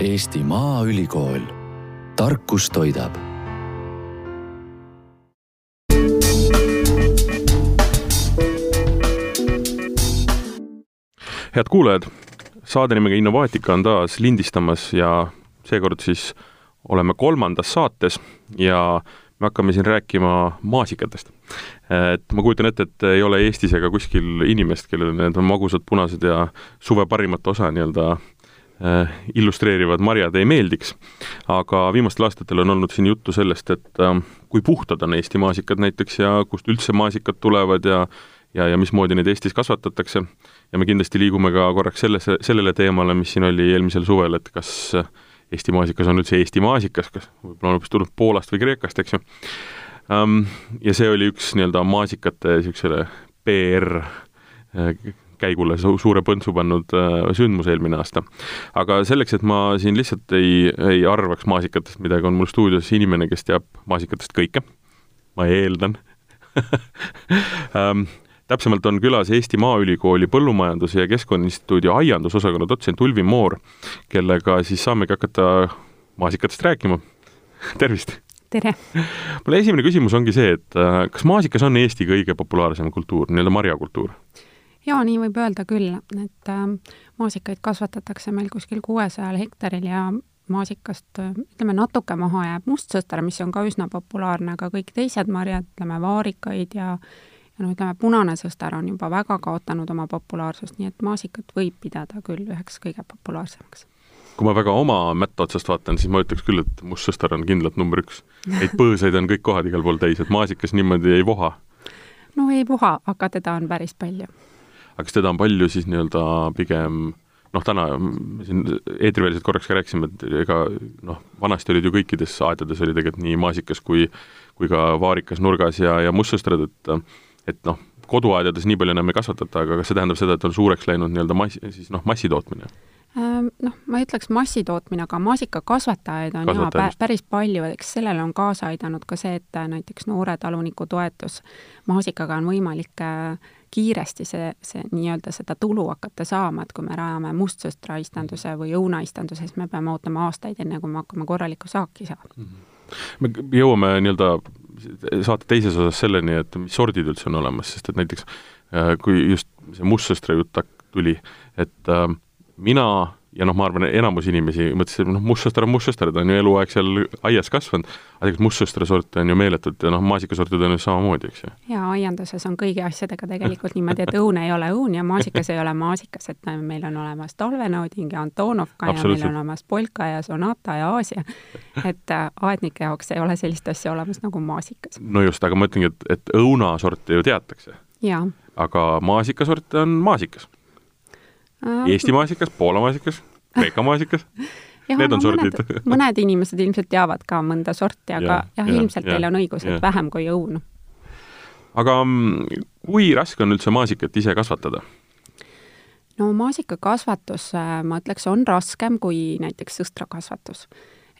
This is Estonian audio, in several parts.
Eesti Maaülikool, tarkus toidab head kuulajad, saade nimega Innovaatika on taas lindistamas ja seekord siis oleme kolmandas saates ja me hakkame siin rääkima maasikatest. et ma kujutan ette, et ei ole Eestis ega kuskil inimest, kellele need magusad punased ja suve parimat osa nii-öelda äh, illustreerivad marjad ei meeldiks. aga viimastel aastatel on olnud siin juttu sellest, et äh, kui puhtad on Eesti maasikad näiteks ja kust üldse maasikad tulevad ja ja, ja mismoodi neid Eestis kasvatatakse. ja me kindlasti liigume ka korraks sellesse, sellele teemale, mis siin oli eelmisel suvel, et kas Eesti maasikas on üldse Eesti maasikas, kas võib-olla on hoopis tulnud Poolast või Kreekast, eks ju um,. Ja see oli üks nii-öelda maasikate niisugusele PR äh, käigule su suure põntsu pannud äh, sündmus eelmine aasta. aga selleks, et ma siin lihtsalt ei, ei arvaks maasikatest midagi, on mul stuudios inimene, kes teab maasikatest kõike, ma eeldan um, täpsemalt on külas Eesti Maaülikooli Põllumajanduse ja Keskkonnainstituudi aiandusosakonna dotsent Ulvi Moor, kellega siis saamegi hakata maasikatest rääkima. tervist! tere! mul esimene küsimus ongi see, et äh, kas maasikas on Eesti kõige populaarsem kultuur, nii-öelda marjakultuur? Jaa, nii võib öelda küll, et äh, maasikaid kasvatatakse meil kuskil kuuesajal hektaril ja maasikast, ütleme, natuke maha jääb mustsõster, mis on ka üsna populaarne, aga kõik teised marjad, ütleme, vaarikaid ja ja noh, ütleme, punane sõster on juba väga kaotanud oma populaarsust, nii et maasikat võib pidada küll üheks kõige populaarsemaks. kui ma väga oma mätta otsast vaatan, siis ma ütleks küll, et must sõster on kindlalt number üks. Neid põõsaid on kõik kohad igal pool täis, et maasikas niimoodi ei voha. no ei voha, aga teda on päris palju. Aga kas teda on palju siis nii-öelda pigem noh, täna siin eetriväliselt korraks ka rääkisime, et ega noh, vanasti olid ju kõikides aedades oli tegelikult nii maasikas kui kui ka vaarikas nurgas ja, ja mustsõstrad, et et noh, koduaedades nii palju enam ei kasvatata, aga kas see tähendab seda, et on suureks läinud nii-öelda mass, siis noh, massitootmine? Ehm, noh, ma ei ütleks massitootmine, aga maasikakasvatajaid on jaa pä päris palju, eks sellele on kaasa aidanud ka see, et näiteks noore taluniku toetus maasikaga on võimalik äh, kiiresti see, see nii-öelda seda tulu hakata saama, et kui me rajame mustsõstra istanduse või õunaistanduse, siis me peame ootama aastaid, enne kui me hakkame korralikku saaki saama mm. -hmm me jõuame nii-öelda saate teises osas selleni, et mis sordid üldse on olemas, sest et näiteks äh, kui just see mustsõstra jutt tuli, et äh, mina ja noh, ma arvan, enamus inimesi mõtles, et noh, mustsõster on mustsõster, ta on ju eluaeg seal aias kasvanud, aga tegelikult mustsõstra sorte on ju meeletult ja noh, maasikasortid on ju samamoodi, eks ju. jaa, aianduses on kõigi asjadega tegelikult niimoodi, et õun ei ole õun ja maasikas ei ole maasikas, et meil on olemas talvenooding ja Antonovka ja meil on olemas polka ja sonata ja Aasia. et äh, aednike jaoks ei ole sellist asja olemas nagu maasikas. no just, aga ma ütlengi, et, et õunasorte ju teatakse. aga maasikasorte on maasikas Eesti maasikas, Poola maasikas, Kreeka maasikas Need on sordid. mõned inimesed ilmselt teavad ka mõnda sorti, aga ja, jah, ilmselt ja, teil on õigus, et vähem kui õun. aga mm, kui raske on üldse maasikat ise kasvatada? no maasikakasvatus, äh, ma ütleks, on raskem kui näiteks sõstrakasvatus.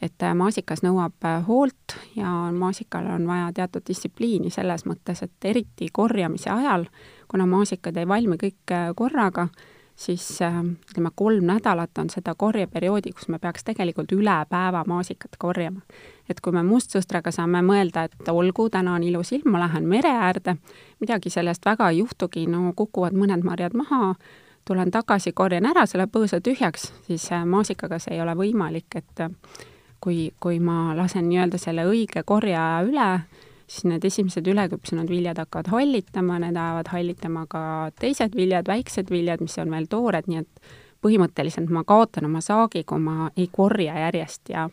et äh, maasikas nõuab äh, hoolt ja maasikal on vaja teatud distsipliini selles mõttes, et eriti korjamise ajal, kuna maasikad ei valmi kõik korraga, siis äh, ütleme, kolm nädalat on seda korjeperioodi, kus me peaks tegelikult üle päeva maasikat korjama. et kui me mustsõstraga saame mõelda, et olgu, täna on ilus ilm, ma lähen mere äärde, midagi sellest väga ei juhtugi, no kukuvad mõned marjad maha, tulen tagasi, korjan ära selle põõsa tühjaks, siis äh, maasikaga see ei ole võimalik, et äh, kui, kui ma lasen nii-öelda selle õige korjeaja üle, siis need esimesed üleküpsenud viljad hakkavad hallitama, need hakkavad hallitama ka teised viljad, väiksed viljad, mis on veel toored, nii et põhimõtteliselt ma kaotan oma saagi, kui ma ei korja järjest ja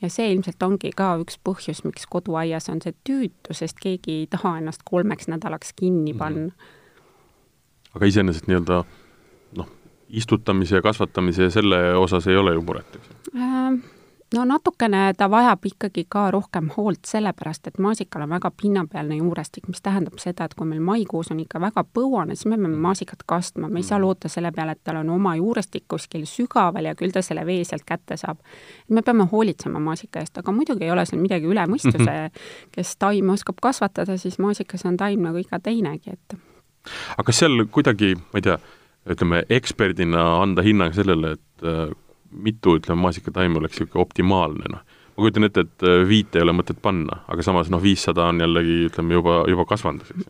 ja see ilmselt ongi ka üks põhjus, miks koduaias on see tüütu, sest keegi ei taha ennast kolmeks nädalaks kinni mhm. panna mm. -hmm. aga iseenesest nii-öelda noh, istutamise ja kasvatamise ja selle osas ei ole ju muret, eks ju? No natukene ta vajab ikkagi ka rohkem hoolt, sellepärast et maasikal on väga pinnapealne juurestik, mis tähendab seda, et kui meil maikuus on ikka väga põuane, siis me peame maasikat kastma, me ei saa loota selle peale, et tal on oma juurestik kuskil sügaval ja küll ta selle vee sealt kätte saab. me peame hoolitsema maasika eest, aga muidugi ei ole seal midagi üle mõistuse, kes taimi oskab kasvatada, siis maasikas on taim nagu iga teinegi, et aga kas seal kuidagi, ma ei tea, ütleme eksperdina anda hinnang sellele, et mitu, ütleme, maasikataime oleks niisugune optimaalne, noh ma kujutan ette, et äh, viite ei ole mõtet panna, aga samas noh, viissada on jällegi ütleme juba, juba kasvandus, eks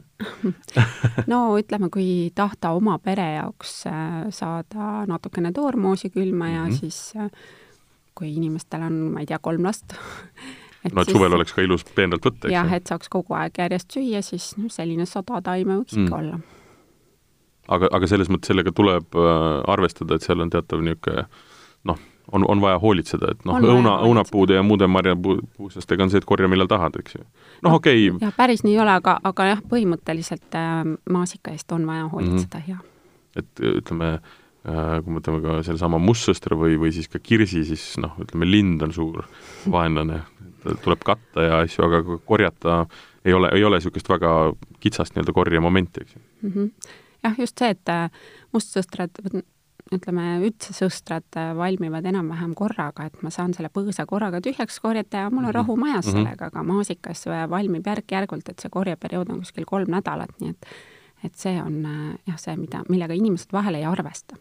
no ütleme, kui tahta oma pere jaoks äh, saada natukene toormoosi külma ja mm -hmm. siis äh, kui inimestel on, ma ei tea, kolm last et no et siis, suvel oleks ka ilus peenralt võtta, eks jah, et saaks kogu aeg järjest süüa, siis noh, selline sada taime võiks mm. ikka olla. aga, aga selles mõttes sellega tuleb arvestada, et seal on teatav niisugune noh, on, on vaja hoolitseda, et noh, õuna, õunapuude ja muude marjapuustestega on see, et korja millal tahad, eks ju. noh, okei okay.. jah, päris nii ei ole, aga, aga jah, põhimõtteliselt äh, maasika eest on vaja hoolitseda mm, -hmm. jah. et ütleme äh,, kui mõtleme ka sellesama mustsõstra või, või siis ka kirsi, siis noh, ütleme lind on suur vaenlane, tuleb katta ja asju, aga korjata ei ole, ei ole niisugust väga kitsast nii-öelda korjemomenti, eks ju mm. -hmm. jah, just see, et äh, mustsõstrad ütleme, üldse sõstrad äh, valmivad enam-vähem korraga, et ma saan selle põõsa korraga tühjaks korjata ja mul on mhm. rahu majas mm -hmm. sellega, aga maasikas äh, valmib järk-järgult, et see korjeperiood on kuskil kolm nädalat, nii et et see on äh, jah, see, mida, millega inimesed vahel ei arvesta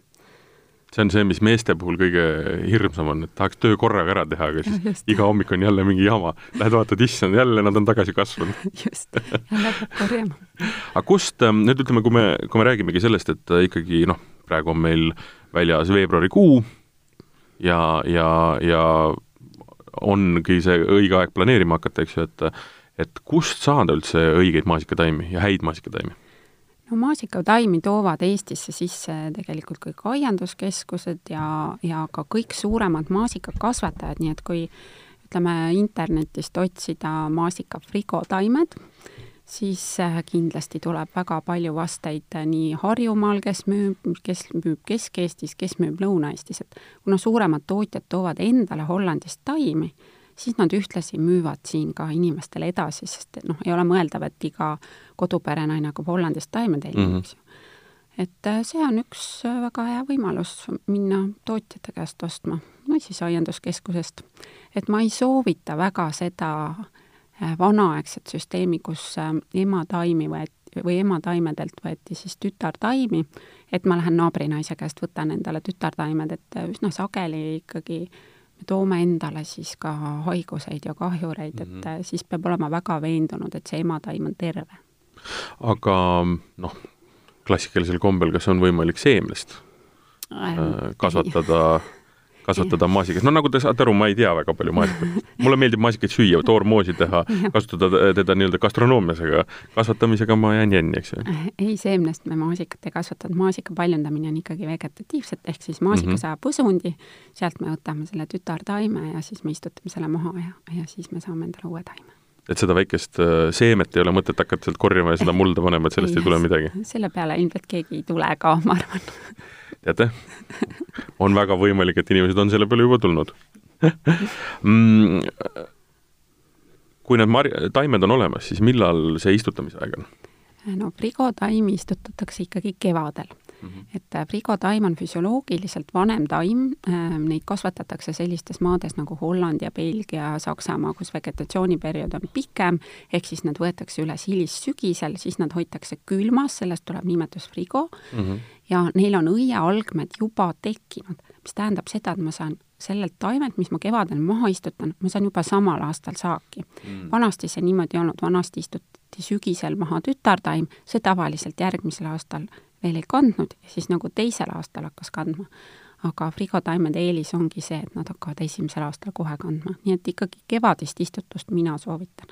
see on see, mis meeste puhul kõige hirmsam on, et tahaks töö korraga ära teha, aga siis just. iga hommik on jälle mingi jama. Lähed vaatad, issand, jälle nad on tagasi kasvanud. just, jälle peab korjama. aga kust, ähm, nüüd ütleme, kui me, kui me räägimegi sellest, et ikkagi noh, praegu on meil väljas veebruarikuu ja, ja, ja ongi see õige aeg planeerima hakata, eks ju, et et kust saada üldse õigeid maasikataimi ja häid maasikataimi? no maasikataimi toovad Eestisse sisse tegelikult kõik aianduskeskused ja, ja ka kõik suuremad maasikakasvatajad, nii et kui ütleme, internetist otsida maasika frigotaimed, siis äh, kindlasti tuleb väga palju vasteid äh, nii Harjumaal, kes müüb, kes müüb Kesk-Eestis, kes müüb Lõuna-Eestis, et kuna suuremad tootjad toovad endale Hollandist taimi, siis nad ühtlasi müüvad siin ka inimestele edasi, sest noh, ei ole mõeldav, et iga koduperenaine hakkab Hollandist taime teenima mm, -hmm. eks ju. et äh, see on üks väga hea võimalus minna tootjate käest ostma või siis aianduskeskusest. et ma ei soovita väga seda Äh, vanaaegset süsteemi, kus äh, emataimi võeti või emataimedelt võeti siis tütartaimi, et ma lähen naabrinaise käest, võtan endale tütartaimed, et äh, üsna sageli ikkagi me toome endale siis ka haiguseid ja kahjureid mm, -hmm. et mhm. siis peab olema väga veendunud, et see emataim on terve. aga noh, klassikalisel kombel, kas on võimalik seemnest äh, kasvatada kasvatada maasikas, no nagu te saate aru, ma ei tea väga palju maasikat. mulle meeldib maasikaid süüa, toormoosi teha, kasutada teda nii-öelda gastronoomias, aga kasvatamisega ma jään jänni, eks ju. ei, seemnest me maasikat ei kasvatanud, maasika paljundamine on ikkagi vegetatiivset, ehk siis maasika mm -hmm. saab põsundi, sealt me võtame selle tütartaime ja siis me istutame selle maha ja, ja siis me saame endale uue taime et seda väikest äh, seemet ei ole mõtet hakata sealt korjama ja seda mulda panema, et sellest ei, ei tule midagi? selle peale ilmselt keegi ei tule ka, ma arvan teate, on väga võimalik, et inimesed on selle peale juba tulnud mm, kui need mar-, taimed on olemas, siis millal see istutamise aeg on? no frigotaimi istutatakse ikkagi kevadel mm. -hmm. et äh, frigotaim on füsioloogiliselt vanem taim, ähm, neid kasvatatakse sellistes maades nagu Holland ja Belgia, Saksamaa, kus vegetatsiooniperiood on pikem, ehk siis nad võetakse üles hilissügisel, siis nad hoitakse külmas, sellest tuleb nimetus frigo mm, -hmm. ja neil on õiealgmed juba tekkinud, mis tähendab seda, et ma saan sellelt taimelt, mis ma kevadel maha istutan, ma saan juba samal aastal saaki mm.. vanasti see niimoodi ei olnud, vanasti istutati sügisel maha tütartaim, see tavaliselt järgmisel aastal veel ei kandnud ja siis nagu teisel aastal hakkas kandma. aga frigotaimede eelis ongi see, et nad hakkavad esimesel aastal kohe kandma, nii et ikkagi kevadist istutust mina soovitan.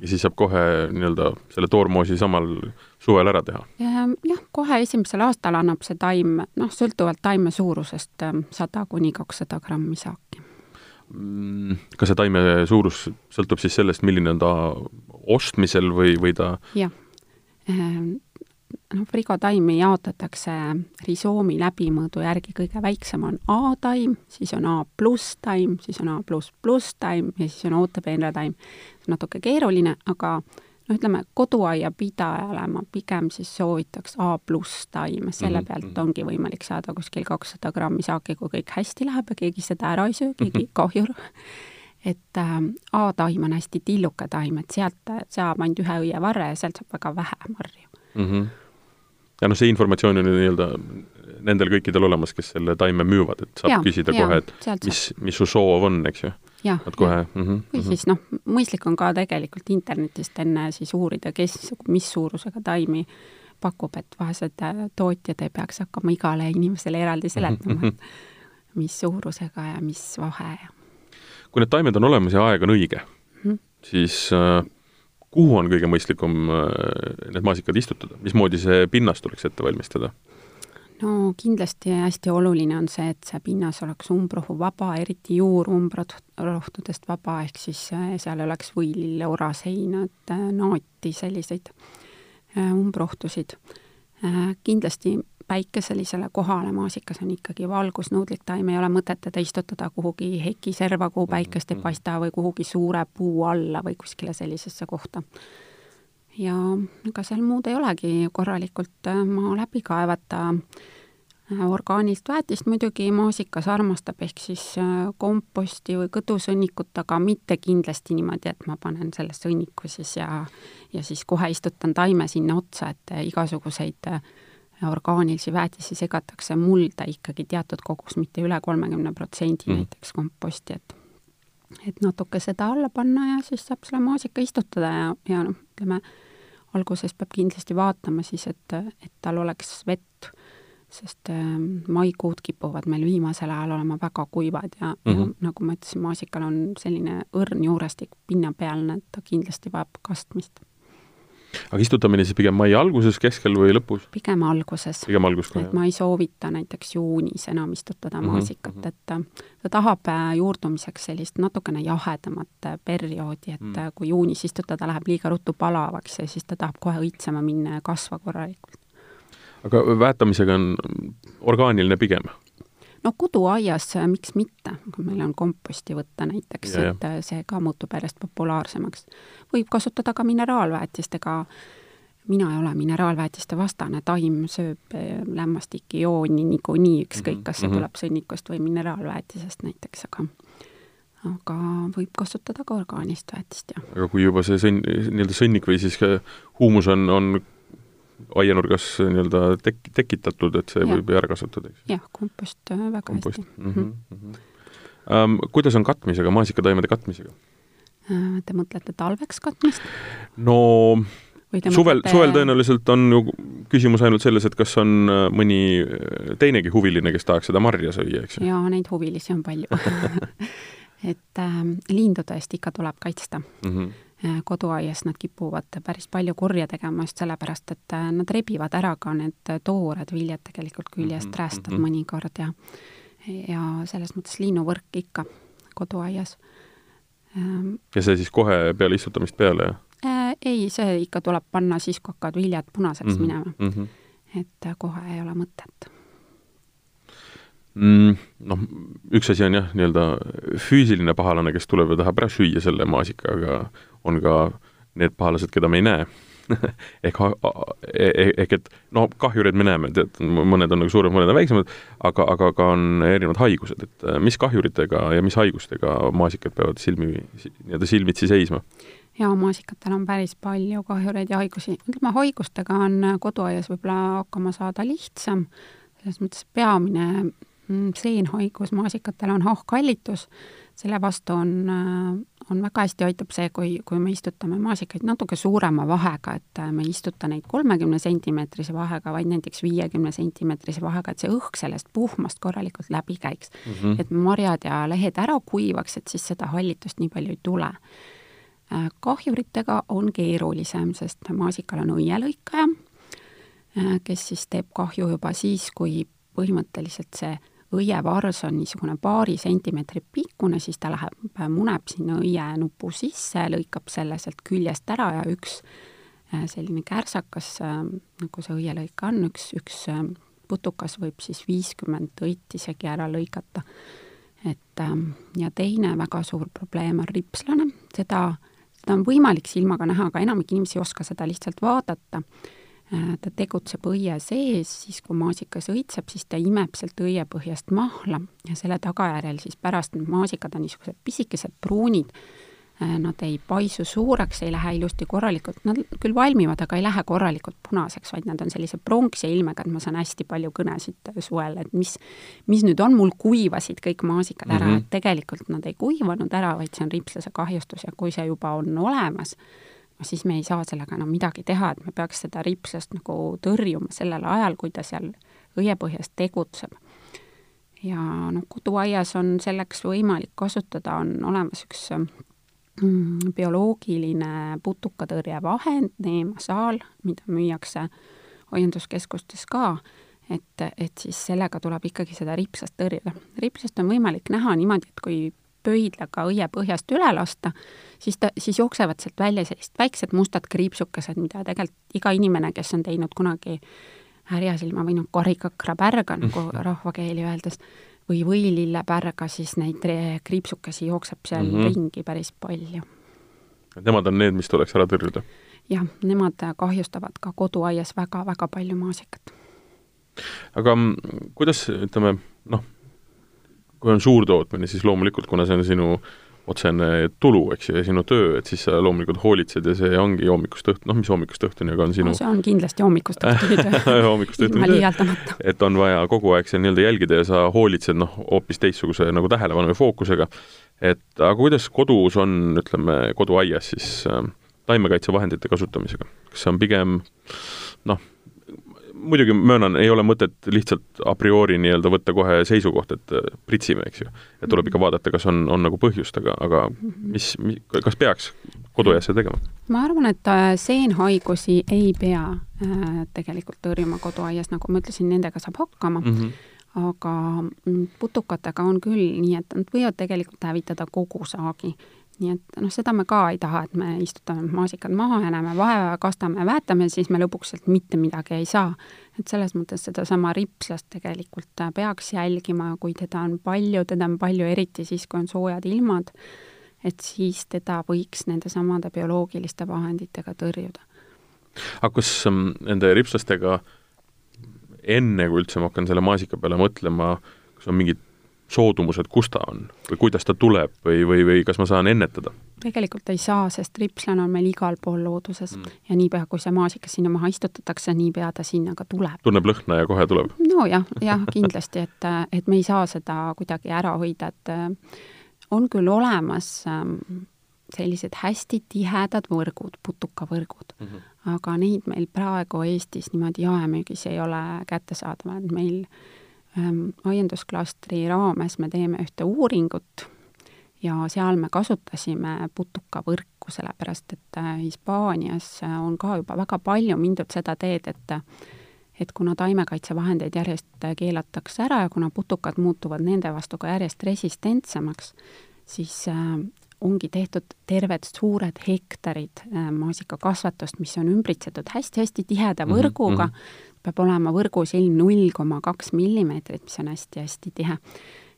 ja siis saab kohe nii-öelda selle toormoosi samal suvel ära teha? jah, kohe esimesel aastal annab see taim, noh, sõltuvalt taime suurusest, ähm, sada kuni kakssada grammi saaki mm, kas see taime suurus sõltub siis sellest, milline on ta ostmisel või, või ta jah, ehm, noh, frigotaimi jaotatakse risoomi läbimõõdu järgi, kõige väiksem on A-taim, siis on A pluss taim, siis on A pluss pluss taim ja siis on ootepeenrataim. natuke keeruline, aga noh, ütleme koduaiapidajale ma pigem siis soovitaks A pluss taime, selle mhm, pealt mm -hmm. ongi võimalik saada kuskil kakssada grammi saaki, kui kõik hästi läheb ja keegi seda ära ei söö, keegi mm -hmm. kahjur et äh, A-taim on hästi tilluke taim, et sealt saab ainult ühe õievarre ja sealt saab väga vähe marju mm. -hmm. Ja noh, see informatsioon on ju nii-öelda nendel kõikidel olemas, kes selle taime müüvad, et saab Jaa, küsida jaa, kohe, et mis, mis su soov on, eks ju. et kohe mm -hmm, või siis noh, mõistlik on ka tegelikult internetist enne siis uurida, kes, mis suurusega taimi pakub, et vahesed äh, tootjad ei peaks hakkama igale inimesele eraldi seletama, et mis suurusega ja mis vahe ja kui need taimed on olemas ja aeg on õige mm, -hmm. siis äh, kuhu on kõige mõistlikum äh, need maasikad istutada, mismoodi see pinnas tuleks ette valmistada? no kindlasti hästi oluline on see, et see pinnas oleks umbrohuvaba, eriti juurumbrohtudest vaba, ehk siis äh, seal oleks võilille, oraseinad, naati, selliseid umbrohtusid. Kindlasti päikeselisele kohale maasikas on ikkagi valgusnõudlik taim, ei ole mõtet teda istutada kuhugi hekiserva, kuhu päikest ei paista, või kuhugi suure puu alla või kuskile sellisesse kohta. ja ega seal muud ei olegi, korralikult äh, maa läbi kaevata, äh, orgaanilist väetist muidugi maasikas armastab, ehk siis äh, komposti või kõdusõnnikut, aga mitte kindlasti niimoodi, et ma panen selle sõnniku siis ja ja siis kohe istutan taime sinna otsa, et igasuguseid äh, orgaanilisi väetisi segatakse mulda ikkagi teatud kogus, mitte üle kolmekümne protsendi mm. näiteks komposti, et et natuke seda alla panna ja siis saab selle maasika istutada ja, ja noh, ütleme, alguses peab kindlasti vaatama siis, et, et tal oleks vett, sest äh, maikuud kipuvad meil viimasel ajal olema väga kuivad ja mm, -hmm. ja mhm. nagu ma ütlesin, maasikal on selline õrn juurestik pinnapealne, et ta kindlasti vajab kastmist aga istutamine siis pigem mai alguses, keskel või lõpus? pigem alguses. pigem alguses ka, jah? et ma ei soovita näiteks juunis enam istutada mm -hmm. maasikat, mhm. et äh, ta tahab äh, juurdumiseks sellist natukene jahedamat äh, perioodi, et mm -hmm. kui juunis istutada läheb liiga ruttu palavaks ja siis ta tahab kohe õitsema minna ja kasva korralikult. Aga väetamisega on orgaaniline pigem? no koduaias, miks mitte, kui meil on komposti võtta näiteks, et äh, see ka muutub järjest populaarsemaks. võib kasutada ka mineraalväetist, ega mina ei ole mineraalväetiste vastane, taim sööb äh, lämmastikki, jooni niikuinii, ükskõik, kas see mhm, tuleb sõnnikust või mineraalväetisest näiteks, aga aga võib kasutada ka orgaanilist väetist, jah. aga kui juba see sõnn, nii-öelda sõnnik või siis huumus on, on aianurgas nii-öelda tek-, tekitatud, et see ja. võib ära kasvatada, eks? jah, kompost äh, väga kompost. hästi mm. -hmm. Mm -hmm. Um, kuidas on katmisega, maasikataimede katmisega? Äh, te mõtlete talveks katmist? no suvel mõtlete..., suvel tõenäoliselt on ju küsimus ainult selles, et kas on äh, mõni teinegi huviline, kes tahaks seda marja süüa, eks ju? jaa, neid huvilisi on palju et äh, lindude eest ikka tuleb kaitsta mm. -hmm koduaias nad kipuvad päris palju kurja tegema just sellepärast, et äh, nad rebivad ära ka need toored viljad tegelikult küljest mm, -hmm. räästad mm -hmm. mõnikord ja ja selles mõttes linnuvõrk ikka koduaias. Ähm, ja see siis kohe peale istutamist peale, jah äh,? ei, see ikka tuleb panna siis, kui hakkavad viljad punaseks mm -hmm. minema mm. -hmm. et kohe ei ole mõtet mm,? Noh, üks asi on jah, nii-öelda füüsiline pahalane, kes tuleb ja tahab ära süüa selle maasika, aga on ka need pahalased, keda me ei näe ehk, e-, e-, ehk et no kahjureid me näeme, tead, mõned on nagu suuremad, mõned on väiksemad, aga, aga ka on erinevad haigused, et äh, mis kahjuritega ja mis haigustega maasikad peavad silmi, nii-öelda silmitsi seisma? jaa, maasikatel on päris palju kahjureid ja haigusi. ütleme, haigustega on koduaias võib-olla hakkama saada lihtsam, selles mõttes peamine seenhaigus maasikatel on hahkhallitus, selle vastu on äh, on väga hästi aitab see, kui, kui me istutame maasikaid natuke suurema vahega, et me ei istuta neid kolmekümne sentimeetrise vahega, vaid näiteks viiekümne sentimeetrise vahega, et see õhk sellest puhmast korralikult läbi käiks mm. -hmm. et marjad ja lehed ära kuivaks, et siis seda hallitust nii palju ei tule. Äh, kahjuritega on keerulisem, sest maasikal on õielõikaja, äh, kes siis teeb kahju juba siis, kui põhimõtteliselt see õievars on niisugune paari sentimeetri pikkune, siis ta läheb, muneb sinna õienupu sisse, lõikab selle sealt küljest ära ja üks äh, selline kärsakas, äh, nagu see õielõik on, üks, üks äh, putukas võib siis viiskümmend õit isegi ära lõigata. et ähm, ja teine väga suur probleem on ripslane, seda, seda on võimalik silmaga näha, aga enamik inimesi ei oska seda lihtsalt vaadata ta tegutseb õie sees, siis kui maasikas õitseb, siis ta imeb sealt õiepõhjast mahla ja selle tagajärjel siis pärast need maasikad on niisugused pisikesed pruunid, Äh, nad ei paisu suureks, ei lähe ilusti korralikult, nad küll valmivad, aga ei lähe korralikult punaseks, vaid nad on sellise pronksi ilmega, et ma saan hästi palju kõnesid suvel, et mis, mis nüüd on, mul kuivasid kõik maasikad ära mm, -hmm. et tegelikult nad ei kuivanud ära, vaid see on ripslase kahjustus ja kui see juba on olemas, siis me ei saa sellega enam midagi teha, et me peaks seda ripslast nagu tõrjuma sellel ajal, kui ta seal õiepõhjas tegutseb. ja noh, koduaias on selleks võimalik kasutada, on olemas üks Mm, bioloogiline putukatõrjevahend, neemasaal, mida müüakse hoianduskeskustes ka, et, et siis sellega tuleb ikkagi seda ripsast tõrjuda. ripsast on võimalik näha niimoodi, et kui pöidlaga õie põhjast üle lasta, siis ta, siis jooksevad sealt välja sellised väiksed mustad kriipsukesed, mida tegelikult iga inimene, kes on teinud kunagi härjasilma või noh, karikakra pärga, nagu rahvakeeli öeldes, või võilillepärga, siis neid kriipsukesi jookseb seal mm -hmm. ringi päris palju. Nemad on need, mis tuleks ära tõrjuda? jah, nemad kahjustavad ka koduaias väga-väga palju maasikat. aga kuidas, ütleme, noh, kui on suurtootmine, siis loomulikult, kuna see on sinu otsene tulu, eks ju, ja sinu töö, et siis sa loomulikult hoolitsed ja see ongi hommikust õht-, noh, mis hommikust õhtuni, aga on sinu no, see on kindlasti hommikust õhtuni töö hommikust õhtuni töö. et on vaja kogu aeg seal nii-öelda jälgida ja sa hoolitsed noh, hoopis teistsuguse nagu tähelepanu või fookusega. et aga kuidas kodus on, ütleme, koduaias siis äh, taimekaitsevahendite kasutamisega, kas see on pigem noh, muidugi möönan, ei ole mõtet lihtsalt a priori nii-öelda võtta kohe seisukoht, et äh, pritsime, eks ju. et tuleb ikka vaadata, kas on, on nagu põhjust, aga, aga mis, mis, kas peaks koduaias seda tegema? ma arvan, et äh, seenhaigusi ei pea äh, tegelikult tõrjuma koduaias, nagu ma ütlesin, nendega saab hakkama mm, -hmm. aga mm, putukatega on küll nii, et nad võivad tegelikult hävitada kogu saagi nii et noh, seda me ka ei taha, et me istutame maasikad maha ja näeme vaeva, kastame väetame, siis me lõpuks sealt mitte midagi ei saa. et selles mõttes sedasama ripslast tegelikult peaks jälgima, kui teda on palju, teda on palju eriti siis, kui on soojad ilmad, et siis teda võiks nendesamade bioloogiliste vahenditega tõrjuda. aga kas ähm, nende ripslastega enne, kui üldse ma hakkan selle maasika peale mõtlema, kas on mingid soodumused, kus ta on või kuidas ta tuleb või, või, või kas ma saan ennetada? tegelikult ei saa, sest ripslan on meil igal pool looduses mm. ja niipea, kui see maasikas sinna maha istutatakse, niipea ta sinna ka tuleb. tunneb lõhna ja kohe tuleb? nojah, jah, kindlasti, et, et me ei saa seda kuidagi ära hoida, et äh, on küll olemas ähm, sellised hästi tihedad võrgud, putukavõrgud mm, -hmm. aga neid meil praegu Eestis niimoodi jaemüügis ei ole kättesaadavad, meil äh, Ehm, aiandusklastri raames me teeme ühte uuringut ja seal me kasutasime putukavõrku, sellepärast et äh, Hispaanias äh, on ka juba väga palju mindud seda teed, et et kuna taimekaitsevahendeid järjest äh, keelatakse ära ja kuna putukad muutuvad nende vastu ka järjest resistentsemaks, siis ongi tehtud terved suured hektarid maasikakasvatust, mis on ümbritsetud hästi-hästi tiheda mhm, võrguga mm, -hmm peab olema võrgusilm null koma kaks millimeetrit, mis on hästi-hästi tihe.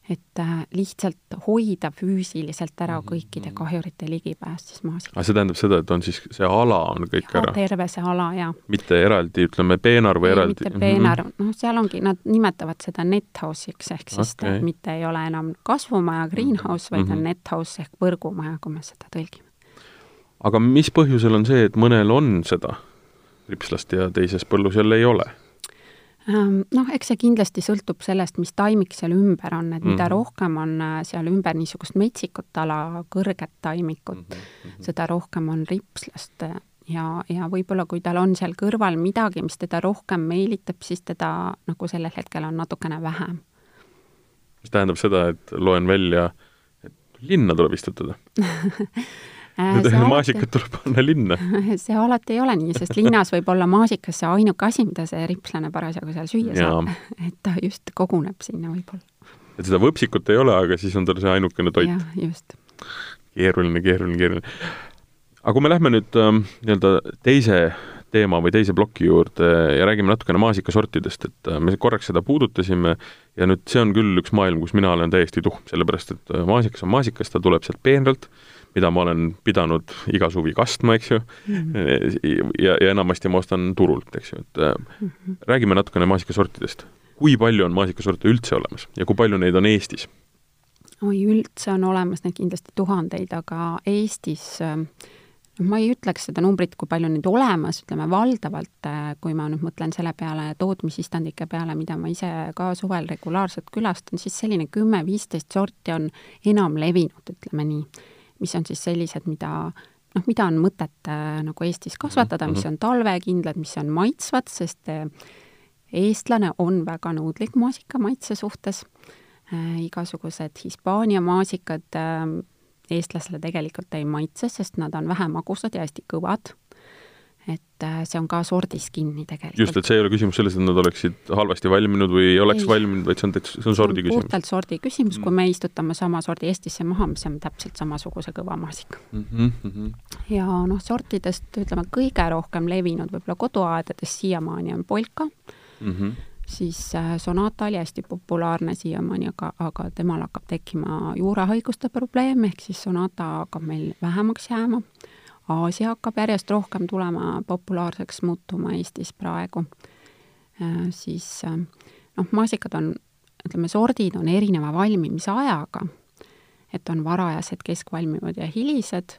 et äh, lihtsalt hoida füüsiliselt ära mhm, kõikide mhm. kahjurite ligipääs siis maasikale. aga see tähendab seda, et on siis, see ala on kõik ja, ära? terve see ala, jaa. mitte eraldi, ütleme, peenar või ei, eraldi? mitte peenar mm, -hmm. noh, seal ongi, nad nimetavad seda net house'iks, ehk siis okay. ta mitte ei ole enam kasvumaja, greenhouse, vaid mm -hmm. on net house ehk võrgumaja, kui me seda tõlgime. aga mis põhjusel on see, et mõnel on seda ripslast ja teises põllus jälle ei ole? Ähm, noh, eks see kindlasti sõltub sellest, mis taimik seal ümber on, et mida mm -hmm. rohkem on äh, seal ümber niisugust metsikut ala, kõrget taimikut mm, -hmm. seda rohkem on ripslast ja, ja võib-olla kui tal on seal kõrval midagi, mis teda rohkem meelitab, siis teda nagu sellel hetkel on natukene vähem. mis tähendab seda, et loen välja, et linna tuleb istutada Need äh, maasikad tuleb panna linna. see alati ei ole nii, sest linnas võib olla maasikas see ainuke asi, mida see ripslane parasjagu seal süüa saab. et ta just koguneb sinna võib-olla. et seda võpsikut ei ole, aga siis on tal see ainukene toit. jah, just. keeruline, keeruline, keeruline. aga kui me lähme nüüd ähm, nii-öelda teise teema või teise ploki juurde ja räägime natukene maasikasortidest, et äh, me korraks seda puudutasime ja nüüd see on küll üks maailm, kus mina olen täiesti tuhm, sellepärast et äh, maasikas on maasikas, ta tuleb sealt peenralt, mida ma olen pidanud iga suvi kastma, eks ju mm, -hmm. ja, ja enamasti ma ostan turult, eks ju, et mm -hmm. räägime natukene maasikasortidest. kui palju on maasikasorte üldse olemas ja kui palju neid on Eestis? oi, üldse on olemas neid kindlasti tuhandeid, aga Eestis noh, ma ei ütleks seda numbrit, kui palju neid olemas, ütleme valdavalt, äh, kui ma nüüd mõtlen selle peale, tootmisistandike peale, mida ma ise ka suvel regulaarselt külastan, siis selline kümme-viisteist sorti on enam levinud, ütleme nii. mis on siis sellised, mida noh, mida on mõtet äh, nagu Eestis kasvatada, mis mhm. on talvekindlad, mis on maitsvad, sest äh, eestlane on väga nõudlik maasika maitse suhtes äh,. igasugused Hispaania maasikad äh, eestlasele tegelikult ei maitse, sest nad on vähe magusad ja hästi kõvad. et äh, see on ka sordis kinni tegelikult. just, et see ei ole küsimus selles, et nad oleksid halvasti valminud või ei oleks ei. valminud, vaid see on täitsa, see on sordi küsimus. puhtalt sordi küsimus mm., kui me istutame sama sordi Eestisse maha, me saame täpselt samasuguse kõva maasika mm. -hmm. ja noh, sortidest ütleme, kõige rohkem levinud võib-olla koduaedades siiamaani on polka mm, -hmm siis äh, Sonata oli hästi populaarne siiamaani, aga, aga temal hakkab tekkima juurahaiguste probleem, ehk siis Sonata hakkab meil vähemaks jääma. Aasia hakkab järjest rohkem tulema populaarseks muutuma Eestis praegu. Äh, siis äh, noh, maasikad on, ütleme, sordid on erineva valmimise ajaga, et on varajased, keskvalmivad ja hilised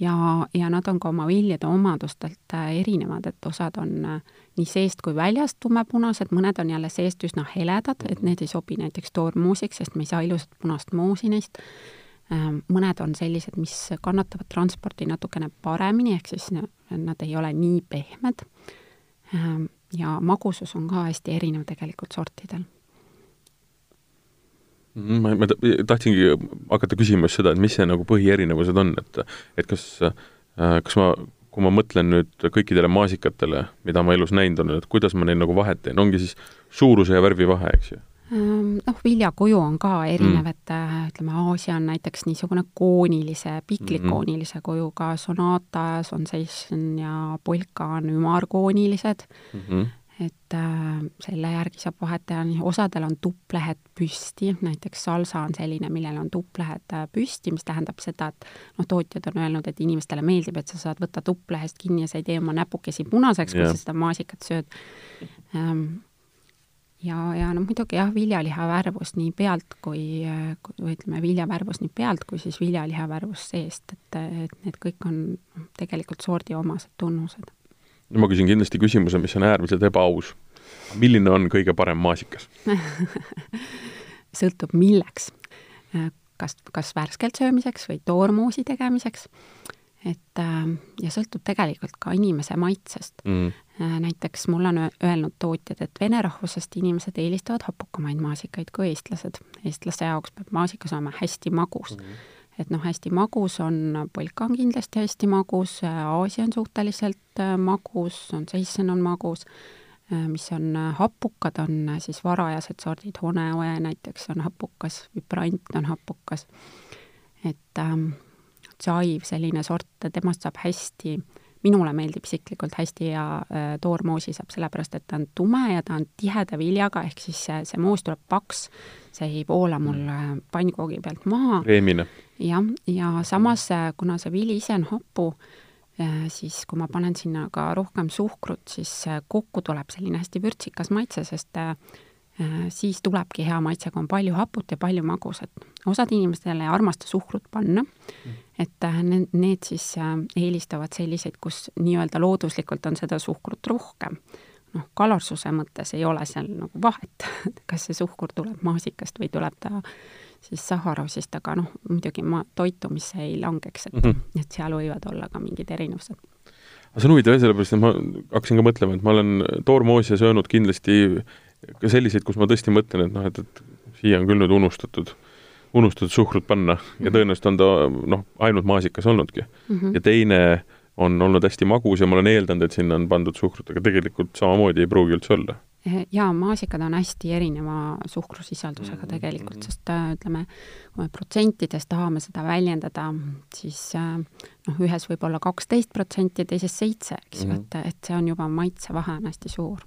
ja, ja nad on ka oma viljade omadustelt erinevad, et osad on äh, nii seest kui väljast tumepunased, mõned on jälle seest üsna heledad, et need ei sobi näiteks toormoosiks, sest me ei saa ilusat punast moosi neist. Ähm, mõned on sellised, mis kannatavad transporti natukene paremini, ehk siis nad ei ole nii pehmed. Ähm, ja magusus on ka hästi erinev tegelikult sortidel Mhm, ma, ma tahtsingi hakata küsima just seda, et mis see nagu põhierinevused on, et et kas, äh, kas ma, kui ma mõtlen nüüd kõikidele maasikatele, mida ma elus näinud olen, et kuidas ma neid nagu vahet teen, ongi siis suuruse ja värvi vahe, eks ju? Ehm, noh, viljakuju on ka erinev mm., et äh, ütleme, Aasia on näiteks niisugune koonilise, piklikkoonilise mhm. kujuga, Sonata, Sensation ja Polka on ümarkoonilised mm. -hmm et äh, selle järgi saab vahet teha, osadel on tupplehed püsti, näiteks salsa on selline, millel on tupplehed äh, püsti, mis tähendab seda, et noh, tootjad on öelnud, et inimestele meeldib, et sa saad võtta tupplehest kinni ja sa ei tee oma näpukesi punaseks, kui sa seda maasikat sööd ähm,. ja, ja no muidugi jah, viljaliha värvus nii pealt kui, või ütleme, viljavärvus nii pealt kui siis viljaliha värvus seest, et, et need kõik on tegelikult sordiomased tunnused no ma küsin kindlasti küsimuse, mis on äärmiselt ebaaus. milline on kõige parem maasikas sõltub milleks. kas, kas värskelt söömiseks või toormoosi tegemiseks. et ja sõltub tegelikult ka inimese maitsest mm.. näiteks mulle on öelnud tootjad, et vene rahvusest inimesed eelistavad hapukamaid maasikaid kui eestlased. eestlase jaoks peab maasikas olema hästi magus mm et noh, hästi magus on, polka on kindlasti hästi magus, Aasia on suhteliselt äh, magus, on Seissen on magus, äh, mis on äh, hapukad, on siis varajased sordid, Honeoe näiteks on hapukas, Vibrant on hapukas. et ähm, Chaiv, selline sort, temast saab hästi, minule meeldib isiklikult hästi hea äh, toormoosi saab sellepärast, et ta on tume ja ta on tiheda viljaga, ehk siis see, see moos tuleb paks, see ei voola mul mm. pannkoogi pealt maha. kreemine jah, ja samas, äh, kuna see vili ise on hapu, äh, siis kui ma panen sinna ka rohkem suhkrut, siis äh, kokku tuleb selline hästi vürtsikas maitse, sest siis tulebki hea maitse, kui on palju haput ja palju magusat. osad inimestele ei armasta suhkrut panna, et need, need siis eelistavad selliseid, kus nii-öelda looduslikult on seda suhkrut rohkem. noh, kalorsuse mõttes ei ole seal nagu vahet, kas see suhkur tuleb maasikast või tuleb ta siis Saharosist, aga noh, muidugi ma toitumisse ei langeks, et mm, -hmm. et seal võivad olla ka mingid erinevused. aga see on huvitav jah, sellepärast et ma hakkasin ka mõtlema, et ma olen toormoosi söönud kindlasti ka selliseid, kus ma tõesti mõtlen, et noh, et, et siia on küll nüüd unustatud, unustatud suhkrut panna ja -hmm. tõenäoliselt on ta noh, ainult maasikas olnudki mm. -hmm. ja teine on olnud hästi magus ja ma olen eeldanud, et sinna on pandud suhkrut, aga tegelikult samamoodi ei pruugi üldse olla Eh, jaa, maasikad on hästi erineva suhkrusisaldusega mm-hmm. tegelikult, sest äh, ütleme, kui me protsentides tahame seda väljendada, siis äh, noh, ühes võib olla kaksteist protsenti, teises seitse, eks ju -hmm. et, et see on juba maitsevahe on hästi suur.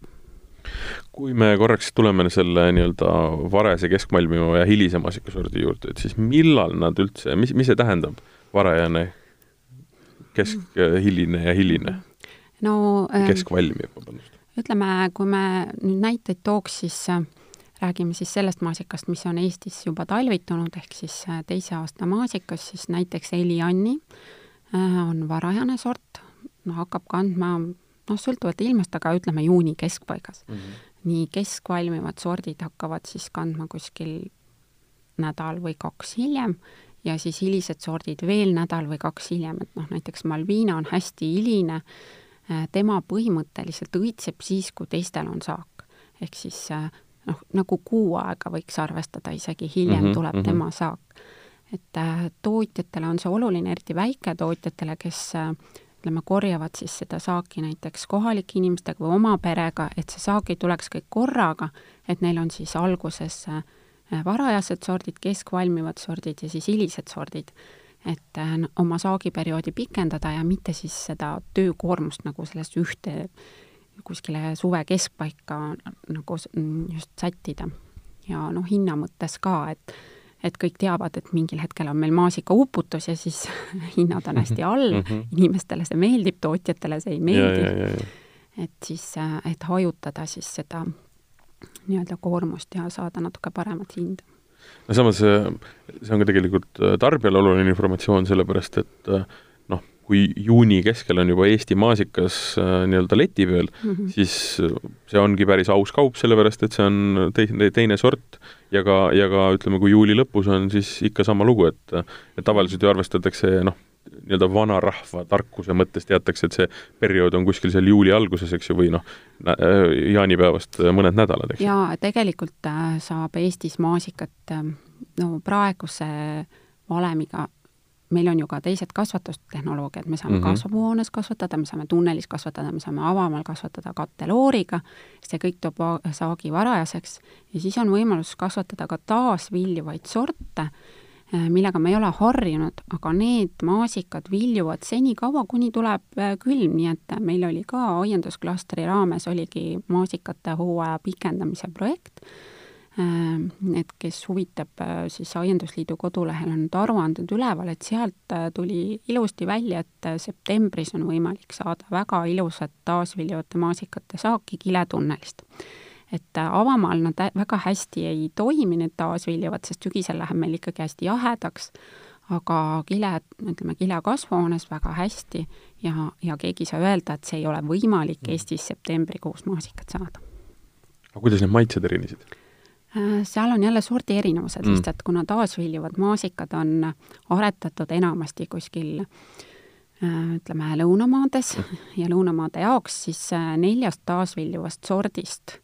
Kui me korraks tuleme selle nii-öelda varese, keskmalmiva ja hilise maasikasordi juurde, et siis millal nad üldse, mis, mis see tähendab, varajane, keskhiline ja hiline? no keskvalmiv, vabandust. ütleme, kui me nüüd näiteid tooks, siis äh, räägime siis sellest maasikast, mis on Eestis juba talvitunud, ehk siis äh, teise aasta maasikas, siis näiteks Elianni on varajane sort, hakkab kandma noh, sõltuvalt ilmast, aga ütleme juuni keskpaigas mm. -hmm. nii keskvalmivad sordid hakkavad siis kandma kuskil nädal või kaks hiljem ja siis hilised sordid veel nädal või kaks hiljem, et noh, näiteks Malvina on hästi hiline, tema põhimõtteliselt õitseb siis, kui teistel on saak. ehk siis noh, nagu kuu aega võiks arvestada, isegi hiljem mm -hmm, tuleb mm -hmm. tema saak. et äh, tootjatele on see oluline, eriti väiketootjatele, kes äh, ütleme, korjavad siis seda saaki näiteks kohalike inimestega või oma perega, et see saak ei tuleks kõik korraga, et neil on siis alguses äh, varajased sordid, keskvalmivad sordid ja siis hilised sordid. et äh, oma saagiperioodi pikendada ja mitte siis seda töökoormust nagu sellest ühte kuskile suve keskpaika nagu just sättida. ja noh, hinna mõttes ka, et et kõik teavad, et mingil hetkel on meil maasikauputus ja siis hinnad on hästi all mm, -hmm. inimestele see meeldib, tootjatele see ei meeldi. et siis, et hajutada siis seda nii-öelda koormust ja saada natuke paremat hinda. no samas see on ka tegelikult tarbijale oluline informatsioon, sellepärast et noh, kui juuni keskel on juba Eesti maasikas äh, nii-öelda leti peal mm, -hmm. siis see ongi päris aus kaup, sellepärast et see on teine, teine sort ja ka, ja ka ütleme, kui juuli lõpus on, siis ikka sama lugu, et et tavaliselt ju arvestatakse noh, nii-öelda vanarahva tarkuse mõttes teatakse, et see periood on kuskil seal juuli alguses, eks ju, või noh, jaanipäevast mõned nädalad, eks ju. jaa, tegelikult äh, saab Eestis maasikat no praeguse valemiga meil on ju ka teised kasvatustehnoloogiad, me saame mm -hmm. kasvuhoones kasvatada, me saame tunnelis kasvatada, me saame avamaal kasvatada kattelooriga, see kõik toob saagi varajaseks. Ja siis on võimalus kasvatada ka taasviljuvaid sorte, eh, millega me ei ole harjunud, aga need maasikad viljuvad senikaua, kuni tuleb eh, külm, nii et meil oli ka aiandusklastri raames oligi maasikate hooaja pikendamise projekt et kes huvitab, äh, siis Aiandusliidu kodulehel on need aruanded üleval, et sealt äh, tuli ilusti välja, et septembris on võimalik saada väga ilusat taasviljuvate maasikate saaki kiletunnelist. et avamaal nad väga hästi ei toimi, need taasviljuvad, sest sügisel läheb meil ikkagi hästi jahedaks, aga kile, ütleme, kile kasvuhoones väga hästi ja, ja keegi ei saa öelda, et see ei ole võimalik mm. Eestis septembrikuus maasikat saada. aga kuidas need maitsed erinesid? Äh, seal on jälle sordi erinevused mm. lihtsalt, kuna taasviljuvad maasikad on aretatud enamasti kuskil äh, ütleme, lõunamaades mm. ja lõunamaade jaoks siis äh, neljast taasviljuvast sordist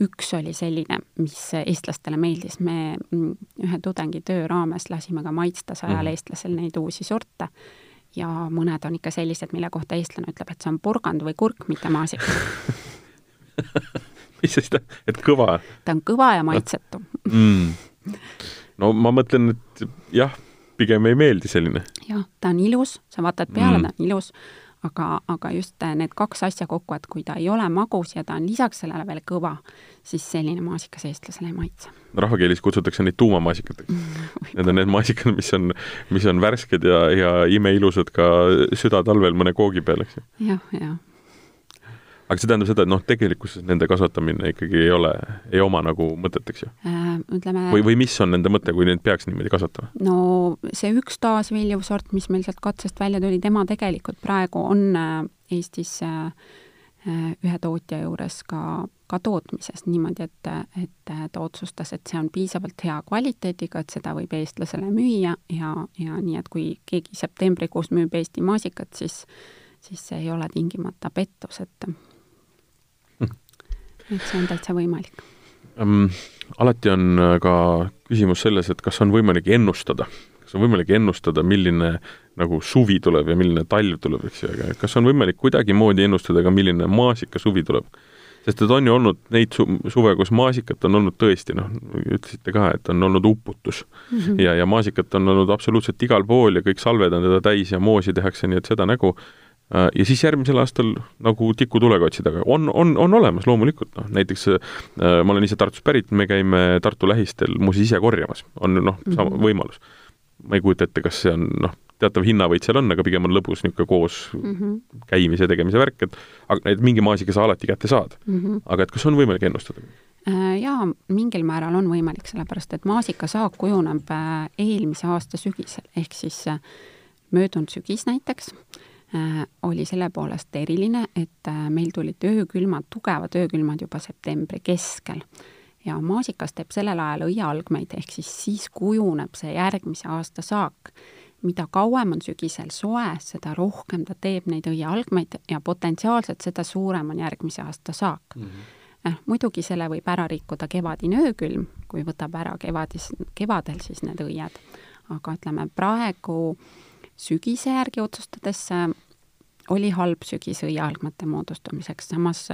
üks oli selline, mis eestlastele meeldis, me mm, ühe tudengitöö raames lasime ka maitsta sajal mm. eestlasel neid uusi sorte ja mõned on ikka sellised, mille kohta eestlane ütleb, et see on porgand või kurk, mitte maasik mis see siis tähendab, et kõva? ta on kõva ja maitsetu mm.. no ma mõtlen, et jah, pigem ei meeldi selline. jah, ta on ilus, sa vaatad peale mm., ta on ilus, aga, aga just need kaks asja kokku, et kui ta ei ole magus ja ta on lisaks sellele veel kõva, siis selline maasikas eestlasele ei maitse. rahvakeeles kutsutakse neid tuumamaasikateks mm,. Need on need maasikad, mis on, mis on värsked ja, ja imeilusad ka südatalvel mõne koogi peal, eks ju. jah, jah aga see tähendab seda, et noh, tegelikkuses nende kasvatamine ikkagi ei ole, ei oma nagu mõtet, eks ju äh,? ütleme või, või mis on nende mõte, kui neid peaks niimoodi kasvatama? no see üks taasviljuv sort, mis meil sealt katsest välja tuli, tema tegelikult praegu on äh, Eestis äh, äh, ühe tootja juures ka, ka tootmises niimoodi, et, et ta otsustas, et see on piisavalt hea kvaliteediga, et seda võib eestlasele müüa ja, ja nii, et kui keegi septembrikuus müüb Eesti maasikat, siis siis see ei ole tingimata pettus, et et see on täitsa võimalik um,. alati on äh, ka küsimus selles, et kas on võimalik ennustada, kas on võimalik ennustada, milline nagu suvi tuleb ja milline talv tuleb, eks ju, aga kas on võimalik kuidagimoodi ennustada ka, milline maasikasuvi tuleb? sest et on ju olnud neid su-, suve, kus maasikat on olnud tõesti, noh, ütlesite ka, et on olnud uputus mm. -hmm. ja, ja maasikat on olnud absoluutselt igal pool ja kõik salved on teda täis ja moosi tehakse, nii et seda nägu ja siis järgmisel aastal nagu tikutulega otsida, aga on, on, on olemas loomulikult, noh näiteks äh, ma olen ise Tartust pärit, me käime Tartu lähistel muuseas ise korjamas, on noh, sama mm -hmm. võimalus. ma ei kujuta ette, kas see on noh, teatav hinnavõit seal on, aga pigem on lõbus niisugune koos mm -hmm. käimise, tegemise värk, et aga et mingi maasika sa alati kätte saad mm. -hmm. aga et kas on võimalik ennustada? Äh, jaa, mingil määral on võimalik, sellepärast et maasikasaak kujuneb äh, eelmise aasta sügisel, ehk siis äh, möödunud sügis näiteks oli selle poolest eriline, et meil tulid öökülmad, tugevad öökülmad juba septembri keskel. ja maasikas teeb sellel ajal õiealgmeid, ehk siis siis kujuneb see järgmise aasta saak. mida kauem on sügisel soe, seda rohkem ta teeb neid õiealgmeid ja potentsiaalselt seda suurem on järgmise aasta saak mm. -hmm noh, muidugi selle võib ära rikkuda kevadine öökülm, kui võtab ära kevadis, kevadel siis need õied. aga ütleme, praegu sügise järgi otsustades oli halb sügis õiealgmate moodustamiseks, samas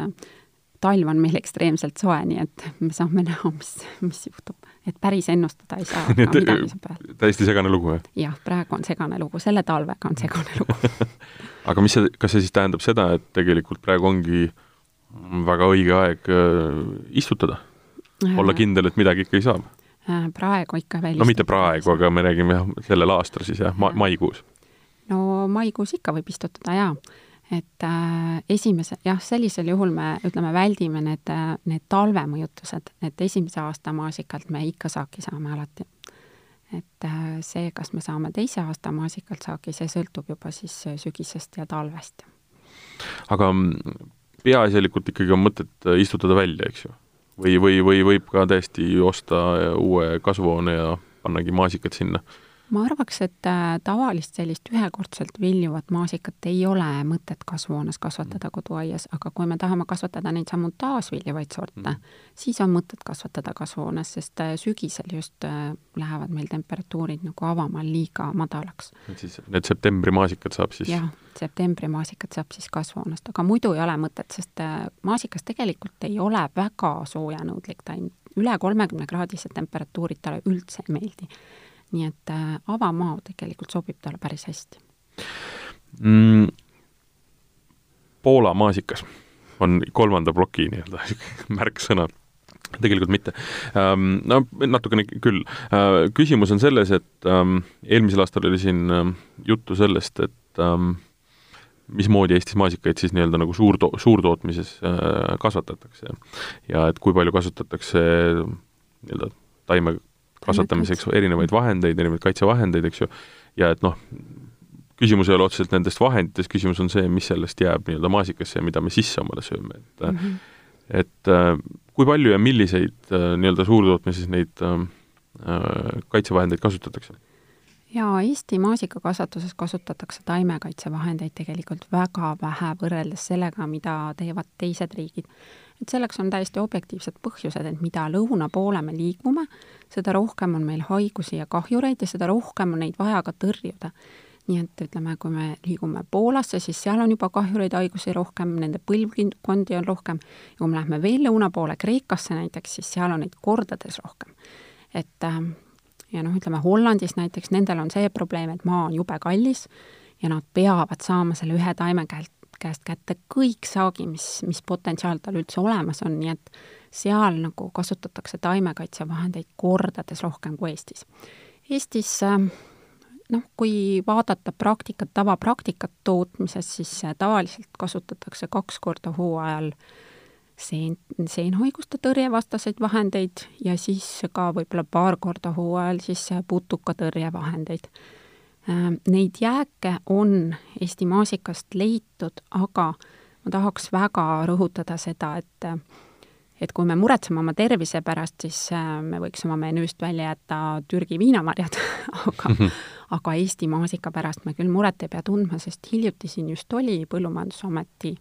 talv on meil ekstreemselt soe, nii et me saame näha, mis, mis juhtub. et päris ennustada ei saa nii et täiesti segane lugu, jah? jah, praegu on segane lugu, selle talvega on segane lugu aga mis see, kas see siis tähendab seda, et tegelikult praegu ongi äh, väga õige aeg äh, istutada, olla kindel, et midagi ikkagi saab. Äh, praegu ikka veel no mitte praegu, aga me räägime jah, sellel aastal siis jah, ma-, maikuus. No maikuus ikka võib istutada jaa, et äh, esimese, jah, sellisel juhul me ütleme, väldime need, äh, need talvemõjutused, et esimese aasta maasikalt me ikka saaki saame alati. et äh, see, kas me saame teise aasta maasikalt saaki, see sõltub juba siis sügisest ja talvest. aga peaasjalikult ikkagi on mõtet äh, istutada välja, eks ju. või, või, või võib ka täiesti osta uue kasvuhoone ja pannagi maasikad sinna ma arvaks, et äh, tavalist sellist ühekordselt viljuvat maasikat ei ole mõtet kasvuhoones kasvatada mm. koduaias, aga kui me tahame kasvatada neid samu taasviljuvaid sorte mm., siis on mõtet kasvatada kasvuhoones, sest äh, sügisel just äh, lähevad meil temperatuurid nagu avamaal liiga madalaks. et siis need septembri maasikad saab siis? jah, septembri maasikad saab siis kasvuhoonest, aga muidu ei ole mõtet, sest maasikas tegelikult ei ole väga soojanõudlik taim, üle kolmekümne kraadised temperatuurid talle üldse ei meeldi nii et äh, avamaa tegelikult sobib talle päris hästi mm,. Poola maasikas on kolmanda ploki nii-öelda märksõna tegelikult mitte. Ähm, no natukene küll. Äh, küsimus on selles, et ähm, eelmisel aastal oli siin ähm, juttu sellest, et mismoodi Eestis maasikaid siis nii-öelda nagu suurto-, suurtootmises äh, kasvatatakse ja et kui palju kasutatakse nii-öelda taime kasvatamiseks erinevaid vahendeid, erinevaid kaitsevahendeid, eks ju, ja et noh, küsimus ei ole otseselt nendest vahenditest, küsimus on see, mis sellest jääb nii-öelda maasikasse ja mida me sisse omale sööme, et mm -hmm. et äh, kui palju ja milliseid äh, nii-öelda suurtootmises neid äh, kaitsevahendeid kasutatakse? jaa, Eesti maasikakasvatuses kasutatakse taimekaitsevahendeid tegelikult väga vähe võrreldes sellega, mida teevad teised riigid et selleks on täiesti objektiivsed põhjused, et mida lõuna poole me liigume, seda rohkem on meil haigusi ja kahjureid ja seda rohkem on neid vaja ka tõrjuda. nii et ütleme, kui me liigume Poolasse, siis seal on juba kahjureid, haigusi rohkem, nende põlvkondi on rohkem, ja kui me läheme veel lõuna poole, Kreekasse näiteks, siis seal on neid kordades rohkem. et äh, ja noh, ütleme Hollandis näiteks, nendel on see probleem, et maa on jube kallis ja nad peavad saama selle ühe taime käelt käest kätte kõik saagi, mis, mis potentsiaal tal üldse olemas on, nii et seal nagu kasutatakse taimekaitsevahendeid kordades rohkem kui Eestis. Eestis noh, kui vaadata praktikat, tavapraktikat tootmises, siis tavaliselt kasutatakse kaks korda hooajal seen, seenhaiguste tõrjevastaseid vahendeid ja siis ka võib-olla paar korda hooajal siis putukatõrjevahendeid neid jääke on Eesti maasikast leitud, aga ma tahaks väga rõhutada seda, et et kui me muretseme oma tervise pärast, siis äh, me võiks oma menüüst välja jätta Türgi viinamarjad aga aga Eesti maasika pärast me küll muret ei pea tundma, sest hiljuti siin just oli Põllumajandusameti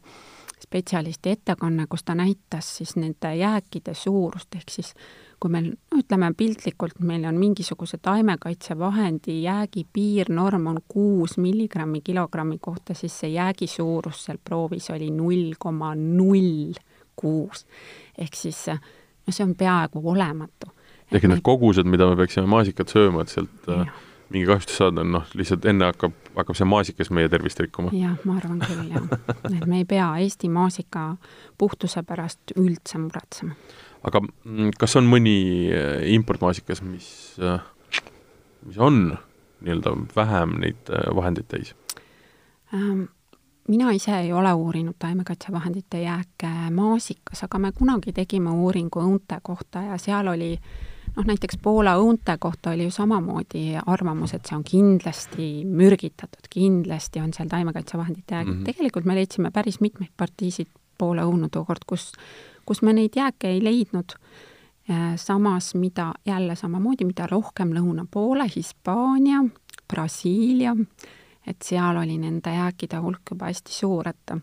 spetsialisti ettekanne, kus ta näitas siis nende jääkide suurust, ehk siis kui meil, no ütleme piltlikult, meil on mingisuguse taimekaitsevahendi jäägi piirnorm on kuus milligrammi kilogrammi kohta, siis see jäägi suurus seal proovis oli null koma null kuus. ehk siis no see on peaaegu olematu. ehk need kogused, mida me peaksime maasikat sööma, et sealt ja. Mingi kahjustus saada, noh, lihtsalt enne hakkab, hakkab see maasikas meie tervist rikkuma. jah, ma arvan küll, jah. et me ei pea Eesti maasika puhtuse pärast üldse muretsema aga mm, kas on mõni äh, importmaasikas, mis, äh, mis on nii-öelda vähem neid äh, vahendeid täis ähm,? mina ise ei ole uurinud taimekaitsevahendite jääke maasikas, aga me kunagi tegime uuringu õunte kohta ja seal oli noh, näiteks Poola õunte kohta oli ju samamoodi arvamus, et see on kindlasti mürgitatud, kindlasti on seal taimekaitsevahendite jäägid mm. -hmm. tegelikult me leidsime päris mitmeid partiisid Poola õunu tookord, kus, kus me neid jääke ei leidnud. samas, mida jälle samamoodi, mida rohkem Lõuna-Poola, Hispaania, Brasiilia, et seal oli nende jääkide hulk juba hästi suur, et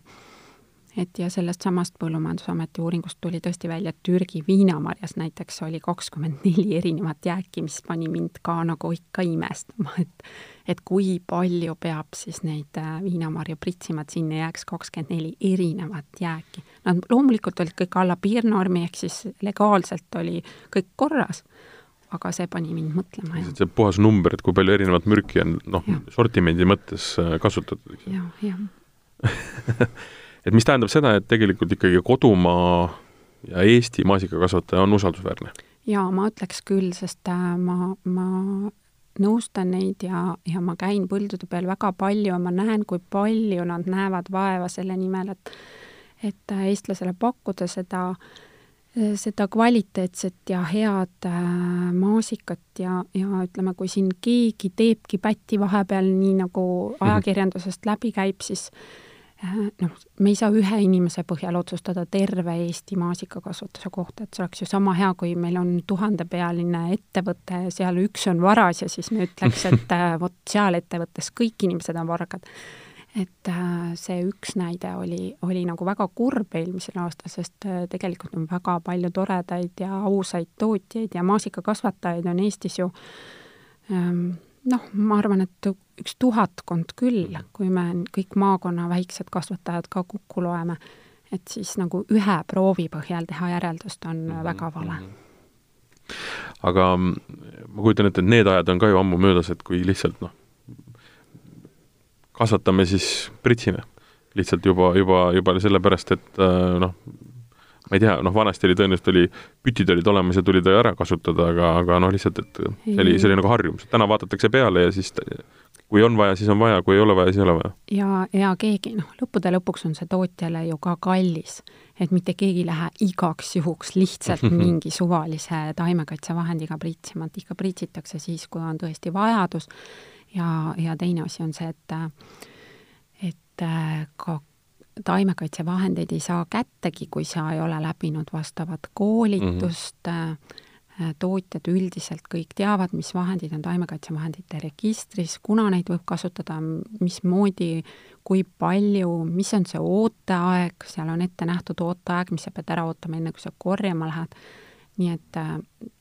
et ja sellest samast Põllumajandusameti uuringust tuli tõesti välja, et Türgi viinamarjas näiteks oli kakskümmend neli erinevat jääki, mis pani mind ka nagu ikka imestama, et et kui palju peab siis neid äh, viinamarju pritsima, et sinna jääks kakskümmend neli erinevat jääki. Nad loomulikult olid kõik alla piirnormi, ehk siis legaalselt oli kõik korras, aga see pani mind mõtlema. see puhas number, et kui palju erinevat mürki on noh, sortimendi mõttes äh, kasutatud. jah, jah et mis tähendab seda, et tegelikult ikkagi kodumaa ja Eesti maasikakasvataja on usaldusväärne? jaa, ma ütleks küll, sest äh, ma, ma nõustan neid ja, ja ma käin põldude peal väga palju ja ma näen, kui palju nad näevad vaeva selle nimel, et et äh, eestlasele pakkuda seda, äh, seda kvaliteetset ja head maasikat ja, ja ütleme, kui siin keegi teebki pätti vahepeal, nii nagu mhm. ajakirjandusest läbi käib, siis Äh, noh, me ei saa ühe inimese põhjal otsustada terve Eesti maasikakasvatuse kohta, et see oleks ju sama hea, kui meil on tuhandepealine ettevõte, seal üks on varas ja siis me ütleks, et äh, vot seal ettevõttes kõik inimesed on vargad. et äh, see üks näide oli, oli nagu väga kurb eelmisel aastal, sest tegelikult on väga palju toredaid ja ausaid tootjaid ja maasikakasvatajaid on Eestis ju ähm, noh, ma arvan, et üks tuhatkond küll, kui me kõik maakonna väiksed kasvatajad ka kokku loeme, et siis nagu ühe proovi põhjal teha järeldust on mm -hmm. väga vale. aga ma kujutan ette, et need ajad on ka ju ammu möödas, et kui lihtsalt noh, kasvatame, siis pritsime. lihtsalt juba, juba, juba sellepärast, et äh, noh, ma ei tea, noh, vanasti oli tõenäoliselt oli, pütid olid olemas ja tuli ta ära kasutada, aga, aga noh, lihtsalt, et see oli, see oli nagu harjumus. täna vaadatakse peale ja siis kui on vaja, siis on vaja, kui ei ole vaja, siis ei ole vaja. ja, ja keegi, noh, lõppude lõpuks on see tootjale ju ka kallis. et mitte keegi ei lähe igaks juhuks lihtsalt mingi suvalise taimekaitsevahendiga pritsima, et ikka pritsitakse siis, kui on tõesti vajadus ja, ja teine asi on see, et et ka taimekaitsevahendeid ei saa kättegi, kui sa ei ole läbinud vastavat koolitust. Mm, -hmm. tootjad üldiselt kõik teavad, mis vahendid on taimekaitsevahendite registris, kuna neid võib kasutada, mismoodi, kui palju, mis on see ooteaeg, seal on ette nähtud ooteaeg, mis sa pead ära ootama, enne kui sa korjama lähed, nii et äh,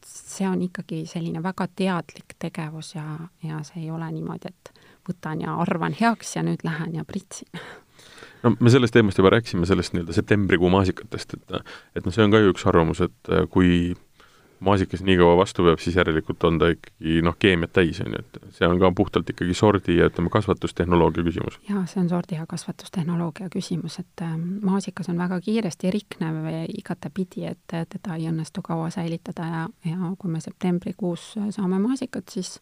see on ikkagi selline väga teadlik tegevus ja, ja see ei ole niimoodi, et võtan ja arvan heaks ja nüüd lähen ja pritsin no me sellest teemast juba rääkisime, sellest nii-öelda septembrikuu maasikatest, et et noh, see on ka ju üks arvamus, et äh, kui maasikas nii kaua vastu peab, siis järelikult on ta ikkagi noh, keemiat täis, on ju, et see on ka puhtalt ikkagi sordi ja ütleme, kasvatustehnoloogia küsimus. jaa, see on sordi ja kasvatustehnoloogia küsimus, et äh, maasikas on väga kiiresti riknev igatepidi, et teda ei õnnestu kaua säilitada ja, ja kui me septembrikuus saame maasikat, siis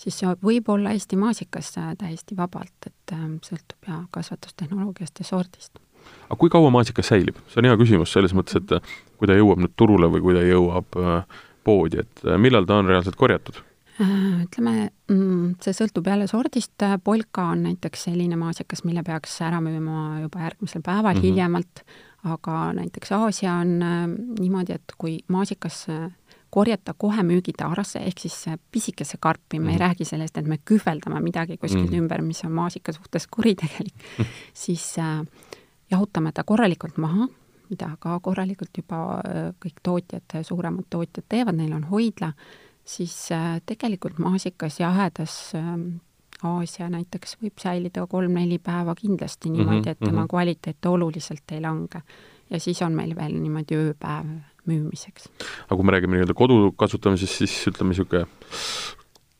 siis see võib olla Eesti maasikas täiesti vabalt, et ähm, sõltub ja kasvatustehnoloogiast ja sordist. aga kui kaua maasikas säilib? see on hea küsimus selles mõttes, et äh, kui ta jõuab nüüd turule või kui ta jõuab äh, poodi, et äh, millal ta on reaalselt korjatud? Ütleme, mm, see sõltub jälle sordist, polka on näiteks selline maasikas, mille peaks ära müüma juba järgmisel päeval mm -hmm. hiljemalt, aga näiteks Aasia on niimoodi, et kui maasikas korjata kohe müügitaarasse, ehk siis pisikese karpi, me mm. ei mhm. räägi sellest, et me kühveldame midagi kuskilt mm. ümber, mis on maasika suhtes kuritegelik mm., siis äh, jahutame ta korralikult maha, mida ka korralikult juba äh, kõik tootjad, suuremad tootjad teevad, neil on hoidla, siis äh, tegelikult maasikas jahedas äh, Aasia näiteks võib säilida kolm-neli päeva kindlasti niimoodi, mhm, et tema -hmm. kvaliteet oluliselt ei lange. Ja siis on meil veel niimoodi ööpäev müümiseks. aga kui me räägime nii-öelda kodu kasutamisest, siis ütleme niisugune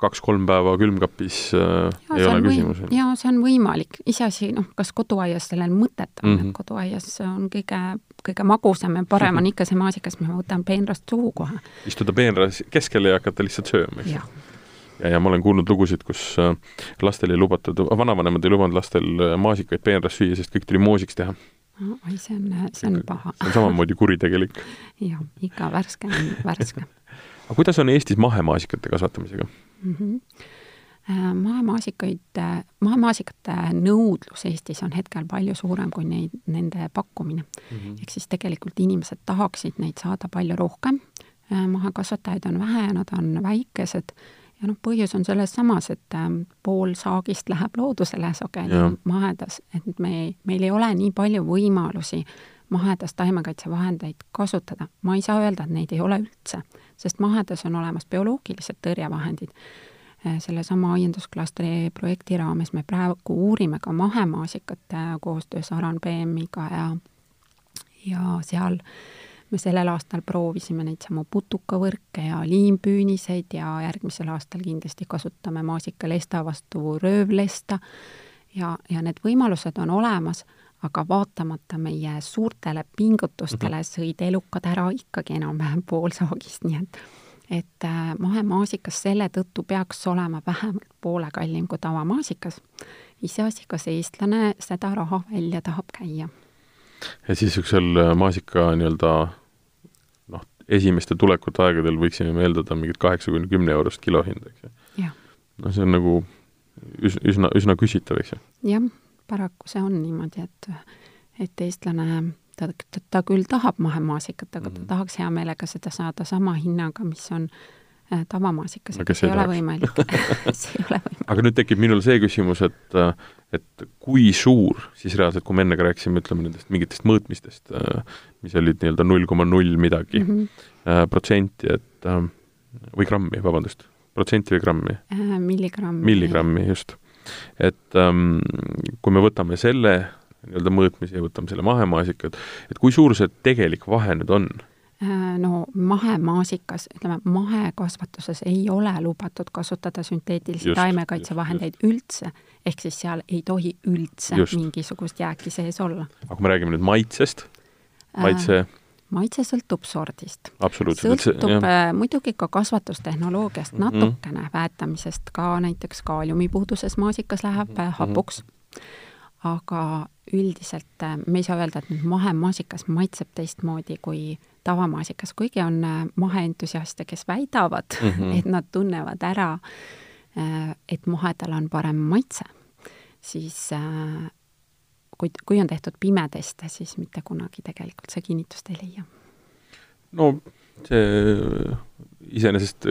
kaks-kolm päeva külmkapis äh, ja, ei ole küsimus. jaa, see on võimalik, iseasi, noh, kas koduaias sellel mõtet on mm, -hmm. et koduaias on kõige, kõige magusam ja parem on ikka see maasikas, ma võtan peenrast suhu kohe. istuda peenras keskele ja hakata lihtsalt sööma, eks? ja, ja ma olen kuulnud lugusid, kus äh, lastel ei lubatud, vanavanemad ei lubanud lastel äh, maasikaid peenras süüa, sest kõik tuli moosiks teha. Oi, see on, see on paha. see on samamoodi kuritegelik. jah, ikka värske on värske. aga kuidas on Eestis mahemaasikate kasvatamisega mm? -hmm mahemaasikaid, mahemaasikate nõudlus Eestis on hetkel palju suurem kui neid, nende pakkumine mm. -hmm. ehk siis tegelikult inimesed tahaksid neid saada palju rohkem, mahekasvatajaid on vähe ja nad on väikesed ja noh, põhjus on selles samas, et ähm, pool saagist läheb loodusele sageli mahedas, et me, meil ei ole nii palju võimalusi mahedas taimekaitsevahendeid kasutada. ma ei saa öelda, et neid ei ole üldse, sest mahedas on olemas bioloogilised tõrjevahendid. Äh, sellesama aiandusklastri projekti raames me praegu uurime ka mahemaasikat koostöös Aran BM-iga ja ja seal äh, me sellel aastal proovisime neid samu putukavõrke ja liimpüüniseid ja järgmisel aastal kindlasti kasutame maasikalesta vastu röövlesta ja, ja need võimalused on olemas, aga vaatamata meie suurtele pingutustele mhm. sõid elukad ära ikkagi enam-vähem pool saagist, nii et et äh, mahemaasikas selle tõttu peaks olema vähemalt poole kallim kui tavamaasikas. iseasi, kas eestlane seda raha välja tahab käia ja siis niisugusel äh, maasika nii-öelda esimeste tulekute aegadel võiksime me eeldada mingit kaheksa kuni kümne eurost kilohinda, eks ju. no see on nagu üsna, üsna, üsna küsitav, eks ju. jah, paraku see on niimoodi, et, et eestlane, ta, ta, ta küll tahab mahemaasikat, aga mm -hmm. ta mhm. tahaks hea meelega seda saada sama hinnaga, mis on äh, tavamaasikas, aga see ei ole võimalik see ei ole võimalik. aga nüüd tekib minul see küsimus, et äh, et kui suur siis reaalselt, kui me enne ka rääkisime, ütleme nendest mingitest mõõtmistest, äh, mis olid nii-öelda null koma null midagi mm -hmm. protsenti, et äh, või grammi, vabandust, protsenti või grammi äh,? milligrammi. milligrammi, just. et ähm, kui me võtame selle nii-öelda mõõtmise ja võtame selle mahemaasika, et et kui suur see tegelik vahe nüüd on? Äh, no mahemaasikas, ütleme, mahekasvatuses ei ole lubatud kasutada sünteetilisi taimekaitsevahendeid üldse, ehk siis seal ei tohi üldse just. mingisugust jääki sees olla. aga kui me räägime nüüd maitsest, äh, maitse äh, maitse sõltub sordist. sõltub äh, muidugi ka kasvatustehnoloogiast mm -hmm. natukene, väetamisest ka näiteks kaaliumipuuduses maasikas läheb mm -hmm. hapuks, aga üldiselt äh, me ei saa öelda, et nüüd mahemaasikas maitseb teistmoodi kui tavamaasikas, kuigi on äh, maheentusiaste, kes väidavad mm, -hmm. et nad tunnevad ära, äh, et mahedal on parem maitse, siis kui, kui on tehtud pimeteste, siis mitte kunagi tegelikult see kinnitust ei leia. no see iseenesest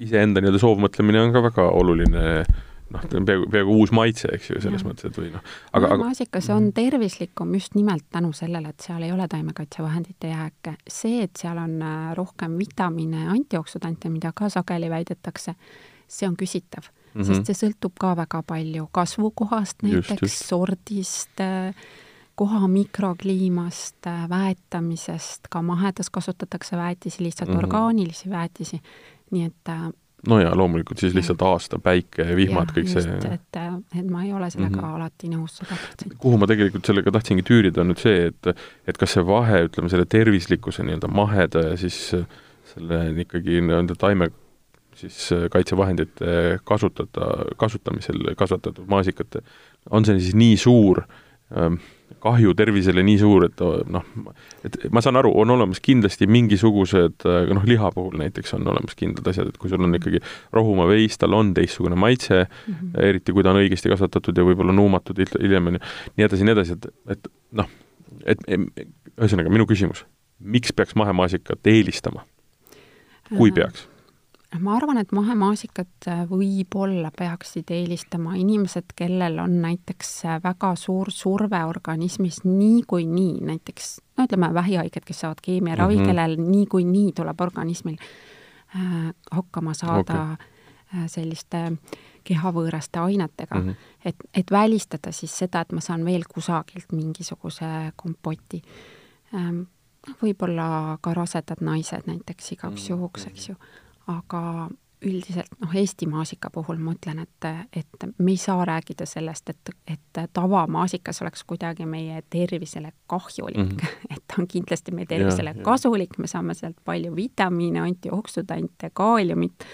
iseenda nii-öelda soovmõtlemine on ka väga oluline äh, noh, ta on peaaegu, peaaegu uus maitse, eks ju, selles ja. mõttes, et või noh, aga maasikas aga... on mhm. tervislikum just nimelt tänu sellele, et seal ei ole taimekaitsevahendite jääke. see, et seal on äh, rohkem vitamiine, antioksüdante, mida ka sageli väidetakse, see on küsitav mm, -hmm. sest see sõltub ka väga palju kasvukohast näiteks, sordist, äh, koha mikrokliimast, äh, väetamisest, ka mahedas kasutatakse väetisi, lihtsalt mm -hmm. orgaanilisi väetisi, nii et no ja loomulikult siis lihtsalt aasta, päike, vihmad, kõik just, see. et, et ma ei ole sellega mm -hmm. alati nõus sada protsenti. kuhu ma tegelikult sellega tahtsingi tüürida, on nüüd see, et et kas see vahe, ütleme, selle tervislikkuse nii-öelda maheda ja siis selle ikkagi nii-öelda taime siis kaitsevahendite kasutada, kasutamisel kasvatatud maasikate, on see siis nii suur kahju tervisele nii suur, et noh, et ma saan aru, on olemas kindlasti mingisugused, noh, liha puhul näiteks on olemas kindlad asjad, et kui sul on ikkagi rohumaa veis, tal on teistsugune maitse mm, -hmm. eriti kui ta on õigesti kasvatatud ja võib-olla nuumatud hiljem, on ju, nii edasi, nii edasi, et, et noh, et ühesõnaga, minu küsimus, miks peaks mahemaasikat eelistama? kui peaks? Ma arvan, et mahemaasikat äh, võib-olla peaksid eelistama inimesed, kellel on näiteks äh, väga suur surve organismis niikuinii, näiteks no ütleme, vähihaiged, kes saavad keemiaravi mm, -hmm. kellel niikuinii tuleb organismil äh, hakkama saada okay. äh, selliste kehavõõraste ainetega mm, -hmm. et, et välistada siis seda, et ma saan veel kusagilt mingisuguse kompoti ähm,. võib-olla ka rasedad naised näiteks igaks mhm. juhuks, eks ju aga üldiselt noh, Eesti maasika puhul ma ütlen, et, et me ei saa rääkida sellest, et, et tavamaasikas oleks kuidagi meie tervisele kahjulik mm, -hmm. et ta on kindlasti meie tervisele ja, kasulik, me saame sealt palju vitamiine, antioksüdante, kaaliumit,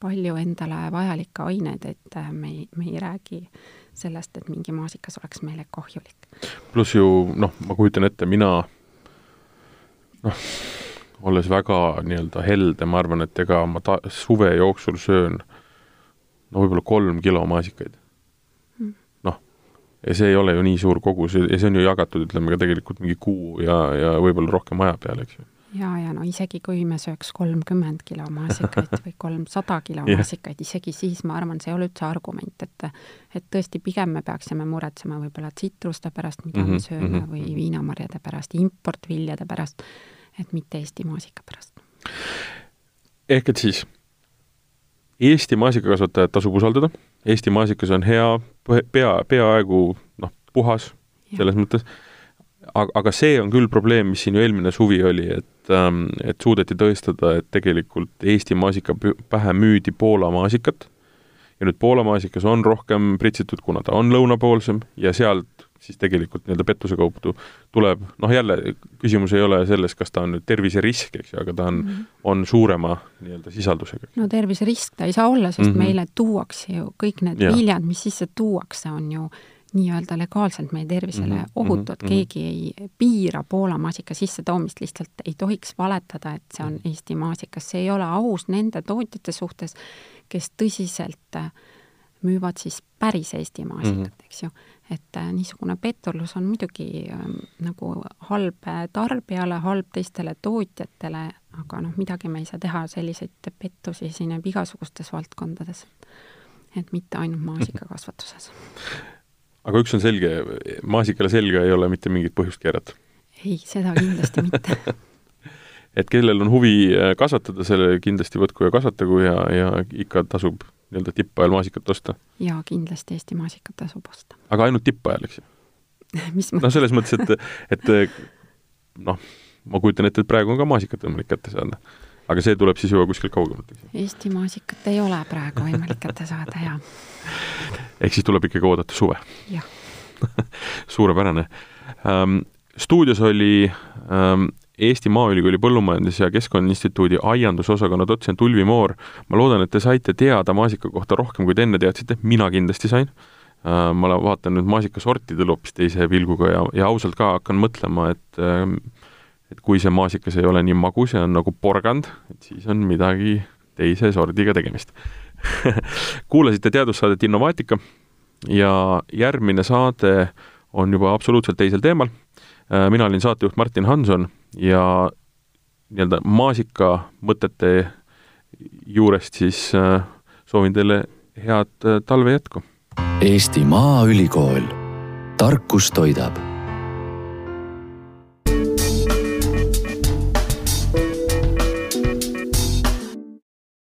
palju endale vajalikke aineid, et me ei, me ei räägi sellest, et mingi maasikas oleks meile kahjulik. pluss ju noh, ma kujutan ette, mina noh, olles väga nii-öelda helde, ma arvan, et ega ma ta-, suve jooksul söön no võib-olla kolm kilo maasikaid mm.. noh, ja see ei ole ju nii suur kogus ja see on ju jagatud, ütleme ka tegelikult mingi kuu ja, ja võib-olla rohkem aja peale, eks ju ja, ja no isegi kui me sööks kolmkümmend kilo maasikaid või kolmsada kilo maasikaid, isegi siis ma arvan, see ei ole üldse argument, et et tõesti, pigem me peaksime muretsema võib-olla tsitruste pärast, mida mm -hmm, me sööme mm, -hmm. või mhm. viinamarjade pärast, importviljade pärast, et mitte Eesti maasika pärast. ehk et siis Eesti maasikakasvatajat tasub usaldada, Eesti maasikas on hea, pea, peaaegu noh, puhas ja. selles mõttes, aga, aga see on küll probleem, mis siin ju eelmine suvi oli, et ähm, et suudeti tõestada, et tegelikult Eesti maasika pähe müüdi Poola maasikat ja nüüd Poola maasikas on rohkem pritsitud, kuna ta on lõunapoolsem ja sealt siis tegelikult nii-öelda pettuse kaudu tuleb, noh jälle, küsimus ei ole selles, kas ta on nüüd terviserisk, eks ju, aga ta on mm, -hmm. on suurema nii-öelda sisaldusega. no terviserisk ta ei saa olla, sest mm -hmm. meile tuuakse ju kõik need ja. viljad, mis sisse tuuakse, on ju nii-öelda legaalselt meie tervisele mm -hmm. ohutud mm, -hmm. keegi ei piira Poola maasika sissetoomist, lihtsalt ei tohiks valetada, et see on mhm. Eesti maasikas, see ei ole aus nende tootjate suhtes, kes tõsiselt müüvad siis päris Eesti maasikat mm, -hmm. eks ju et äh, niisugune petturlus on muidugi ähm, nagu halb äh, tarbijale, halb teistele tootjatele, aga noh, midagi me ei saa teha, selliseid pettusi esineb igasugustes valdkondades. et mitte ainult maasikakasvatuses. aga üks on selge, maasikale selga ei ole mitte mingit põhjust keerata? ei, seda kindlasti mitte et kellel on huvi äh, kasvatada, selle kindlasti võtku ja kasvatagu ja, ja ikka tasub nii-öelda tippajal maasikat osta? jaa, kindlasti Eesti maasikat tasub osta. aga ainult tippajal, eks ju? noh, selles mõttes, et, et noh, ma kujutan ette, et praegu on ka maasikat võimalik kätte saada. aga see tuleb siis juba kuskilt kaugemalt? Eesti maasikat ei ole praegu võimalik kätte saada, jaa. ehk siis tuleb ikkagi oodata suve? jah suurepärane um,. stuudios oli um, Eesti Maaülikooli Põllumajandus- ja Keskkonnainstituudi aiandusosakonna dotsent Ulvi Moor. ma loodan, et te saite teada maasika kohta rohkem, kui te enne teadsite, mina kindlasti sain. Äh, ma vaatan nüüd maasikasortidele hoopis teise pilguga ja, ja ausalt ka hakkan mõtlema, et äh, et kui see maasikas ei ole nii magus ja on nagu porgand, et siis on midagi teise sordiga tegemist kuulasite teadussaadet Innovaatika ja järgmine saade on juba absoluutselt teisel teemal. Äh, mina olin saatejuht Martin Hanson ja nii-öelda maasika mõtete juurest siis äh, soovin teile head äh, talve jätku. Eesti Maaülikool, tarkus toidab